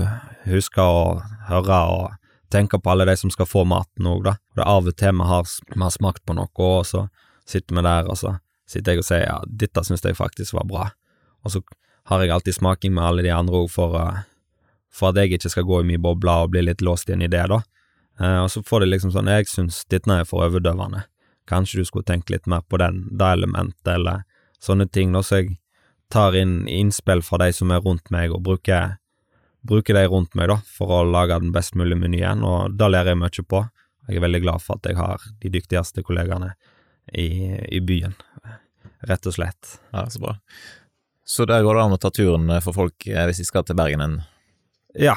huske å høre og tenke på alle de som skal få maten òg, da. Det er av og til vi har, vi har smakt på noe, og så sitter vi der, og så sitter jeg og sier ja, dette syns jeg faktisk var bra, og så har jeg alltid smaking med alle de andre òg for, eh, for at jeg ikke skal gå i mye bobler og bli litt låst inn i det, da. Eh, og så får det liksom sånn, jeg syns dette er for overdøvende, kanskje du skulle tenkt litt mer på den, det elementet, eller sånne ting, da, så jeg tar inn innspill fra de som er rundt meg, og bruker, bruker de rundt meg, da, for å lage den best mulige menyen, og det lærer jeg mye på. Jeg er veldig glad for at jeg har de dyktigste kollegaene i, i byen, rett og slett. Ja, så bra. Så der går det an å ta turen for folk eh, hvis de skal til Bergen en Ja,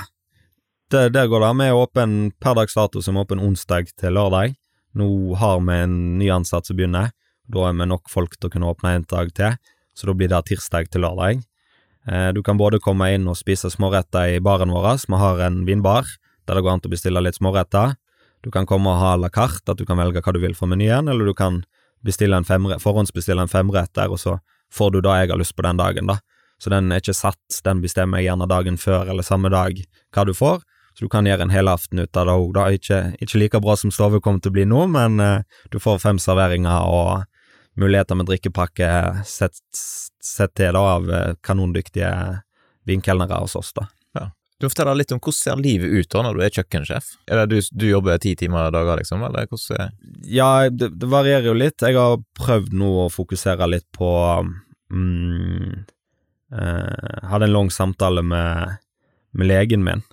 det, der går det. Vi er åpen per dags dato som åpen onsdag til lørdag. Nå har vi en ny ansatt som begynner. Da er vi nok folk til å kunne åpne en dag til, så da blir det tirsdag til lørdag. Eh, Du kan både komme inn og spise småretter i baren vår. Vi har en vinbar der det går an å bestille litt småretter. Du kan komme og ha la carte, at du kan velge hva du vil fra menyen, eller du kan en forhåndsbestille en femretter, og så får du det jeg har lyst på den dagen, da. Så den er ikke satt, den bestemmer jeg gjerne dagen før eller samme dag hva du får. Så du kan gjøre en helaften ut av det òg, da. Ikke, ikke like bra som Stove kommer til å bli nå, men eh, du får fem serveringer og muligheter med drikkepakke sett, sett til da av eh, kanondyktige vinkelnere hos oss, da. Du må fortelle litt om hvordan ser livet ut da når du er kjøkkensjef? Er det du, du jobber ti timer i dager, liksom, eller hvordan Ja, det, det varierer jo litt. Jeg har prøvd nå å fokusere litt på mm, eh, Hadde en lang samtale med, med legen min,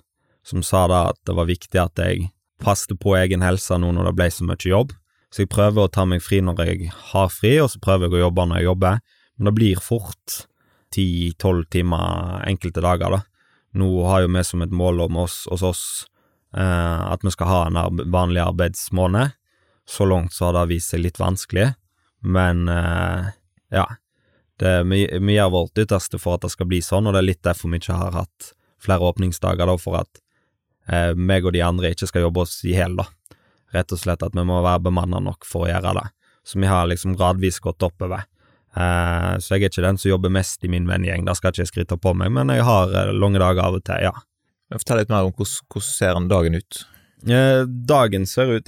som sa da at det var viktig at jeg passet på egen helse nå når det ble så mye jobb. Så jeg prøver å ta meg fri når jeg har fri, og så prøver jeg å jobbe når jeg jobber. Men det blir fort ti-tolv timer enkelte dager, da. Nå har jo vi som et mål om oss, hos oss eh, at vi skal ha en arbe vanlig arbeidsmåned. Så langt så har det vist seg litt vanskelig, men eh, ja. Det, vi, vi gjør vårt ytterste for at det skal bli sånn, og det er litt derfor vi ikke har hatt flere åpningsdager, da, for at eh, meg og de andre ikke skal jobbe oss i hjel, da. Rett og slett at vi må være bemanna nok for å gjøre det. Så vi har liksom gradvis gått oppover. Eh, så jeg er ikke den som jobber mest i min vennegjeng, det skal ikke jeg skryte på meg, men jeg har eh, lange dager av og til, ja. Fortell litt mer om hvordan, hvordan ser dagen ut? Eh, dagen ser ut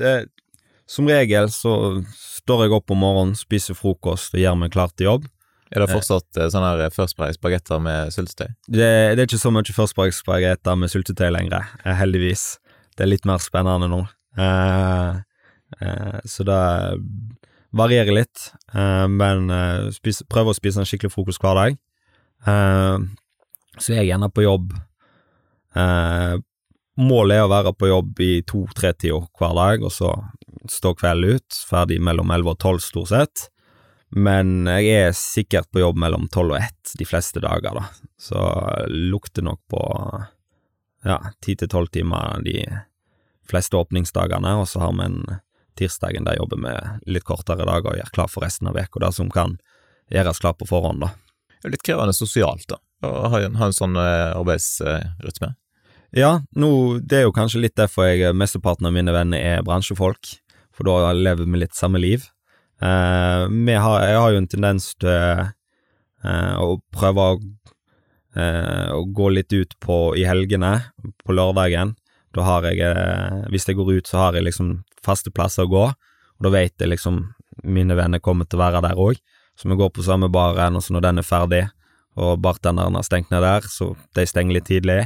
Som regel så står jeg opp om morgenen, spiser frokost og gjør meg klar til jobb. Er det fortsatt sånne her Price med syltetøy? Det, det er ikke så mye førsprangsspagetter med syltetøy lenger, heldigvis. Det er litt mer spennende nå. Eh, eh, så det varierer litt, eh, men eh, spis, prøver å spise en skikkelig frokost hver dag. Eh, så jeg er gjerne på jobb Målet er å være på jobb i to-tre-tida hver dag, og så stå kvelden ut, ferdig mellom elleve og tolv stort sett. Men jeg er sikkert på jobb mellom tolv og ett de fleste dager, da. Så lukter nok på ja, ti til tolv timer de fleste åpningsdagene, og så har vi en tirsdagen der jobber med litt kortere dager og gjør klar for resten av uka, det som kan gjøres klar på forhånd, da. Det er litt krevende sosialt, da, å ha en, ha en sånn eh, arbeidsrytme. Ja, nå, det er jo kanskje litt derfor jeg mesteparten av mine venner er bransjefolk, for da lever vi litt samme liv. Eh, har, jeg har jo en tendens til eh, å prøve å, eh, å gå litt ut på i helgene, på lørdagen. Da har jeg, eh, hvis jeg går ut, så har jeg liksom faste plasser å gå, og da vet jeg liksom mine venner kommer til å være der òg, så vi går på samme baren, og så når den er ferdig, og bartenderen har stengt ned der, så de stenger litt tidlig,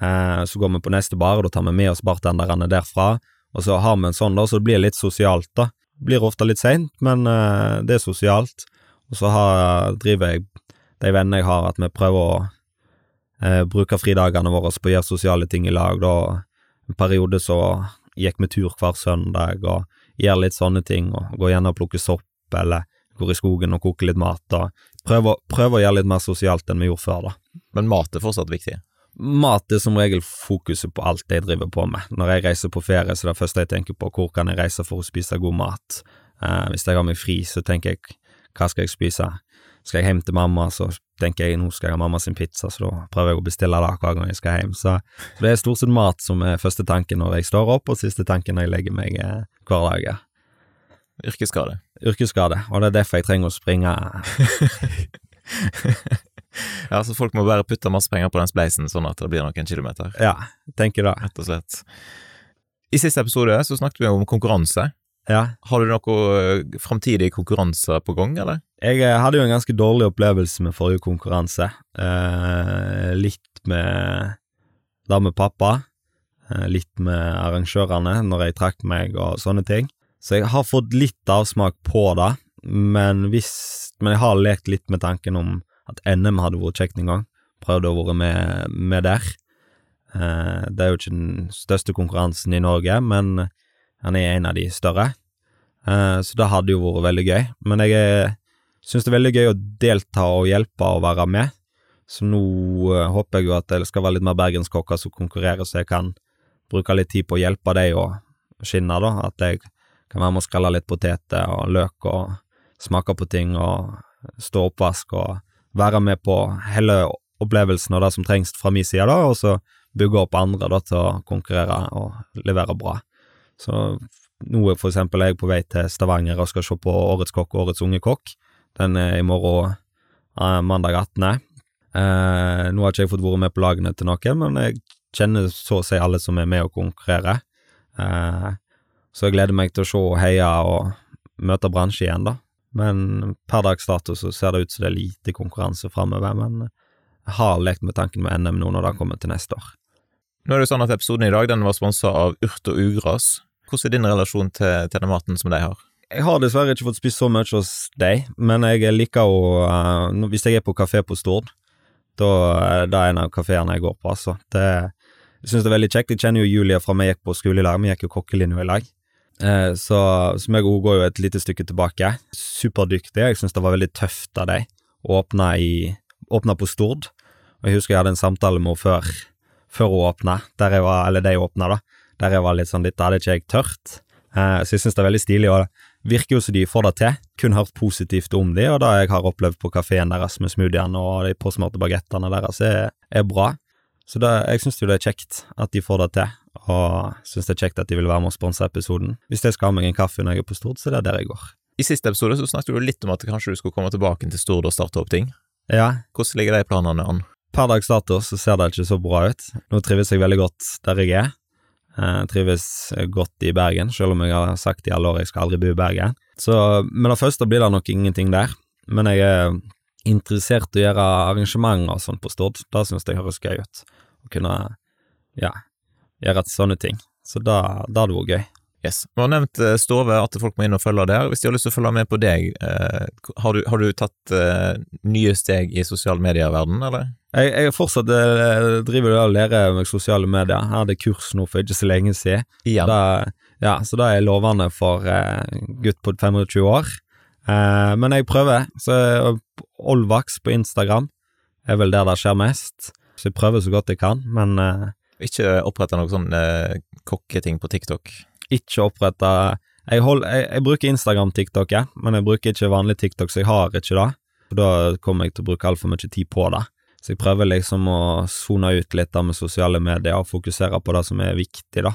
eh, så går vi på neste bar, og da tar vi med oss bartenderne derfra, og så har vi en sånn da, så det blir litt sosialt da. Det blir ofte litt seint, men eh, det er sosialt, og så har, driver jeg de vennene jeg har, at vi prøver å eh, bruke fridagene våre på å gjøre sosiale ting i lag, da. En periode så gikk med tur hver søndag og gjør litt sånne ting, og går gjerne og plukker sopp, eller går i skogen og koker litt mat, og prøver, prøver å gjøre litt mer sosialt enn vi gjorde før, da. Men mat er fortsatt viktig. Mat er som regel fokuset på alt jeg driver på med. Når jeg reiser på ferie, så er det første jeg tenker på, hvor kan jeg reise for å spise god mat? Eh, hvis jeg har meg fri, så tenker jeg, hva skal jeg spise? Skal jeg hjem til mamma, så tenker jeg, nå skal jeg ha mamma sin pizza, så da prøver jeg å bestille det hver gang jeg skal hjem. Så det er stort sett mat som er første tanken når jeg står opp, og siste tanken når jeg legger meg eh, hver dag. ja. Yrkesskade. yrkesskade, og det er derfor jeg trenger å springe. *laughs* ja, så folk må bare putte masse penger på den spleisen, sånn at det blir noen kilometer, Ja, tenker det. rett og slett. I siste episode så snakket vi om konkurranse. Ja. Har du noen framtidige konkurranser på gang, eller? Jeg eh, hadde jo en ganske dårlig opplevelse med forrige konkurranse. Eh, litt med da med pappa, eh, litt med arrangørene når jeg trakk meg og sånne ting. Så jeg har fått litt avsmak på det, men hvis Men jeg har lekt litt med tanken om at NM hadde vært kjekt en gang. Prøvde å være med, med der. Eh, det er jo ikke den største konkurransen i Norge, men han er en av de større. Eh, så det hadde jo vært veldig gøy. Men jeg er Syns det er veldig gøy å delta og hjelpe og være med. Så nå eh, håper jeg jo at det skal være litt mer bergenskokker som konkurrerer, så jeg kan bruke litt tid på å hjelpe dem å skinne, da. At jeg kan være med å skrelle litt poteter og løk og smake på ting og stå oppvask og være med på hele opplevelsen og det som trengs fra min side, da, og så bygge opp andre da til å konkurrere og levere bra. Så nå er for eksempel jeg på vei til Stavanger og skal se på Årets kokk og Årets unge kokk. Den er i morgen, eh, mandag 18. Eh, nå har ikke jeg fått vært med på lagene til noen, men jeg kjenner så å si alle som er med og konkurrerer. Eh, så jeg gleder meg til å se og heie og møte bransje igjen, da. Men per dags dato så ser det ut som det er lite konkurranse framover, men jeg har lekt med tanken med NM nå når det kommer til neste år. Nå er det sånn at episoden i dag den var sponsa av Urt og Ugras. Hvordan er din relasjon til, til den maten som de har? Jeg har dessverre ikke fått spist så mye hos deg, men jeg liker å uh, Hvis jeg er på kafé på Stord, da er det en av kafeene jeg går på, altså. Det, jeg syns det er veldig kjekt. Jeg kjenner jo Julia fra vi gikk på skole i lag, vi gikk jo kokkelinja i lag. Eh, så, så meg og hun går jo et lite stykke tilbake. Superdyktig. Jeg syns det var veldig tøft av deg å åpne, i, åpne på Stord. Og jeg husker jeg hadde en samtale med henne før, før hun åpna, der jeg var, eller de åpna, da. Der jeg var litt sånn Dette hadde ikke jeg tørt. Eh, så jeg syns det er veldig stilig, og det virker jo som de får det til. Kun hørt positivt om de, og det jeg har opplevd på kafeen deres med smoothiene og de påsmurte bagettene deres, er, er bra. Så det, jeg syns jo det er kjekt at de får det til, og syns det er kjekt at de vil være med og sponse episoden. Hvis jeg skal ha meg en kaffe når jeg er på Stord, så er det der jeg går. I siste episode så snakket du litt om at kanskje du skulle komme tilbake til Stord og starte opp ting. Ja, Hvordan ligger de planene an? per dags dato så ser det ikke så bra ut. Nå trives jeg veldig godt der jeg er. Jeg trives godt i Bergen, selv om jeg har sagt i alle år jeg skal aldri bo i Bergen. Så med det første blir det nok ingenting der, men jeg er interessert i å gjøre arrangementer og sånn på Stord. Det synes jeg høres gøy ut. Å kunne, ja, gjøre sånne ting. Så da, da hadde det vært gøy. Yes. Vi har nevnt eh, Stove, at folk må inn og følge der. Hvis de har lyst til å følge med på deg, eh, har, du, har du tatt eh, nye steg i sosiale medier-verdenen, eller? Jeg, jeg fortsatt jeg driver og lærer meg sosiale medier. Jeg hadde kurs nå for ikke så lenge siden. Igjen. Da, ja, så da er jeg lovende for eh, gutt på 25 år. Eh, men jeg prøver. Så Olvax på Instagram er vel der det skjer mest. Så jeg prøver så godt jeg kan, men eh, Ikke opprette noe sånn kokketing på TikTok. Ikke oppretta jeg, hold, jeg, jeg bruker Instagram TikTok, ja, men jeg bruker ikke vanlig TikTok, så jeg har ikke det. Da kommer jeg til å bruke altfor mye tid på det. Så jeg prøver liksom å sone ut litt da med sosiale medier og fokusere på det som er viktig, da.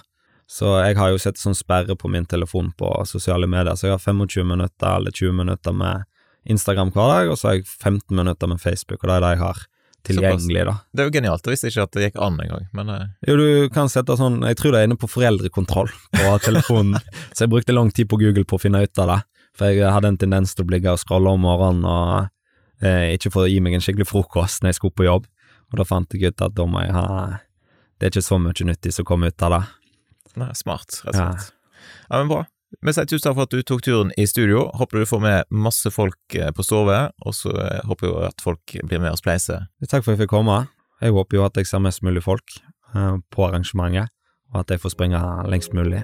Så jeg har jo sett sånn sperre på min telefon på sosiale medier, så jeg har 25 minutter eller 20 minutter med Instagram hver dag, og så har jeg 15 minutter med Facebook, og det er det jeg har tilgjengelig, da. Det er jo genialt. Jeg visste ikke at det gikk an engang, men eh, Jo, du kan sette sånn Jeg tror det er inne på foreldrekontroll på telefonen, *laughs* så jeg brukte lang tid på Google på å finne ut av det. For jeg hadde en tendens til å ligge og scrolle om morgenen og eh, ikke få gi meg en skikkelig frokost når jeg skulle på jobb. Og da fant jeg ut at da må jeg ha Det er ikke så mye nyttig som kommer ut av det. nei, smart, rett og slett. Ja, men bra. Vi sier tusen takk for at du tok turen i studio. Håper du får med masse folk eh, på Stove, og så eh, håper jeg at folk blir med og spleiser. Takk for at jeg fikk komme. Jeg håper jo at jeg ser mest mulig folk eh, på arrangementet, og at jeg får springe lengst mulig.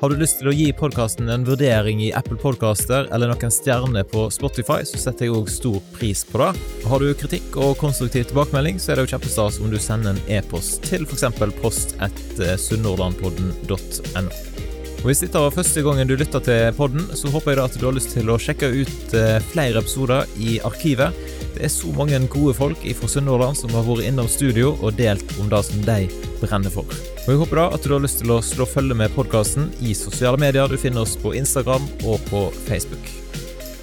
Har du lyst til å gi podkasten en vurdering i Apple Podcaster eller noen stjerner på Spotify, så setter jeg òg stor pris på det. Har du kritikk og konstruktiv tilbakemelding, så er det jo kjempestas om du sender en e-post til f.eks. post etter sunnhordlandpodden.no. Hvis dette var første gangen du lytter til podden, så håper jeg da at du har lyst til å sjekke ut eh, flere episoder i arkivet. Det er så mange gode folk fra Sunnhordland som har vært innom studio og delt om det som de brenner for. Og Jeg håper da at du har lyst til å slå følge med podkasten i sosiale medier. Du finner oss på Instagram og på Facebook.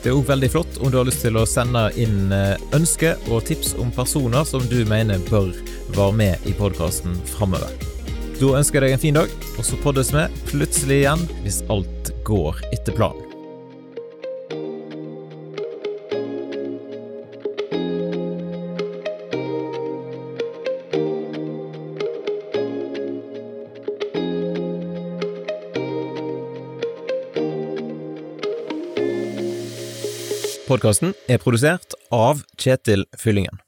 Det er òg veldig flott om du har lyst til å sende inn ønsker og tips om personer som du mener bør være med i podkasten framover. Da ønsker jeg deg en fin dag, og så poddes vi plutselig igjen hvis alt går etter planen. Podkasten er produsert av Kjetil Fyllingen.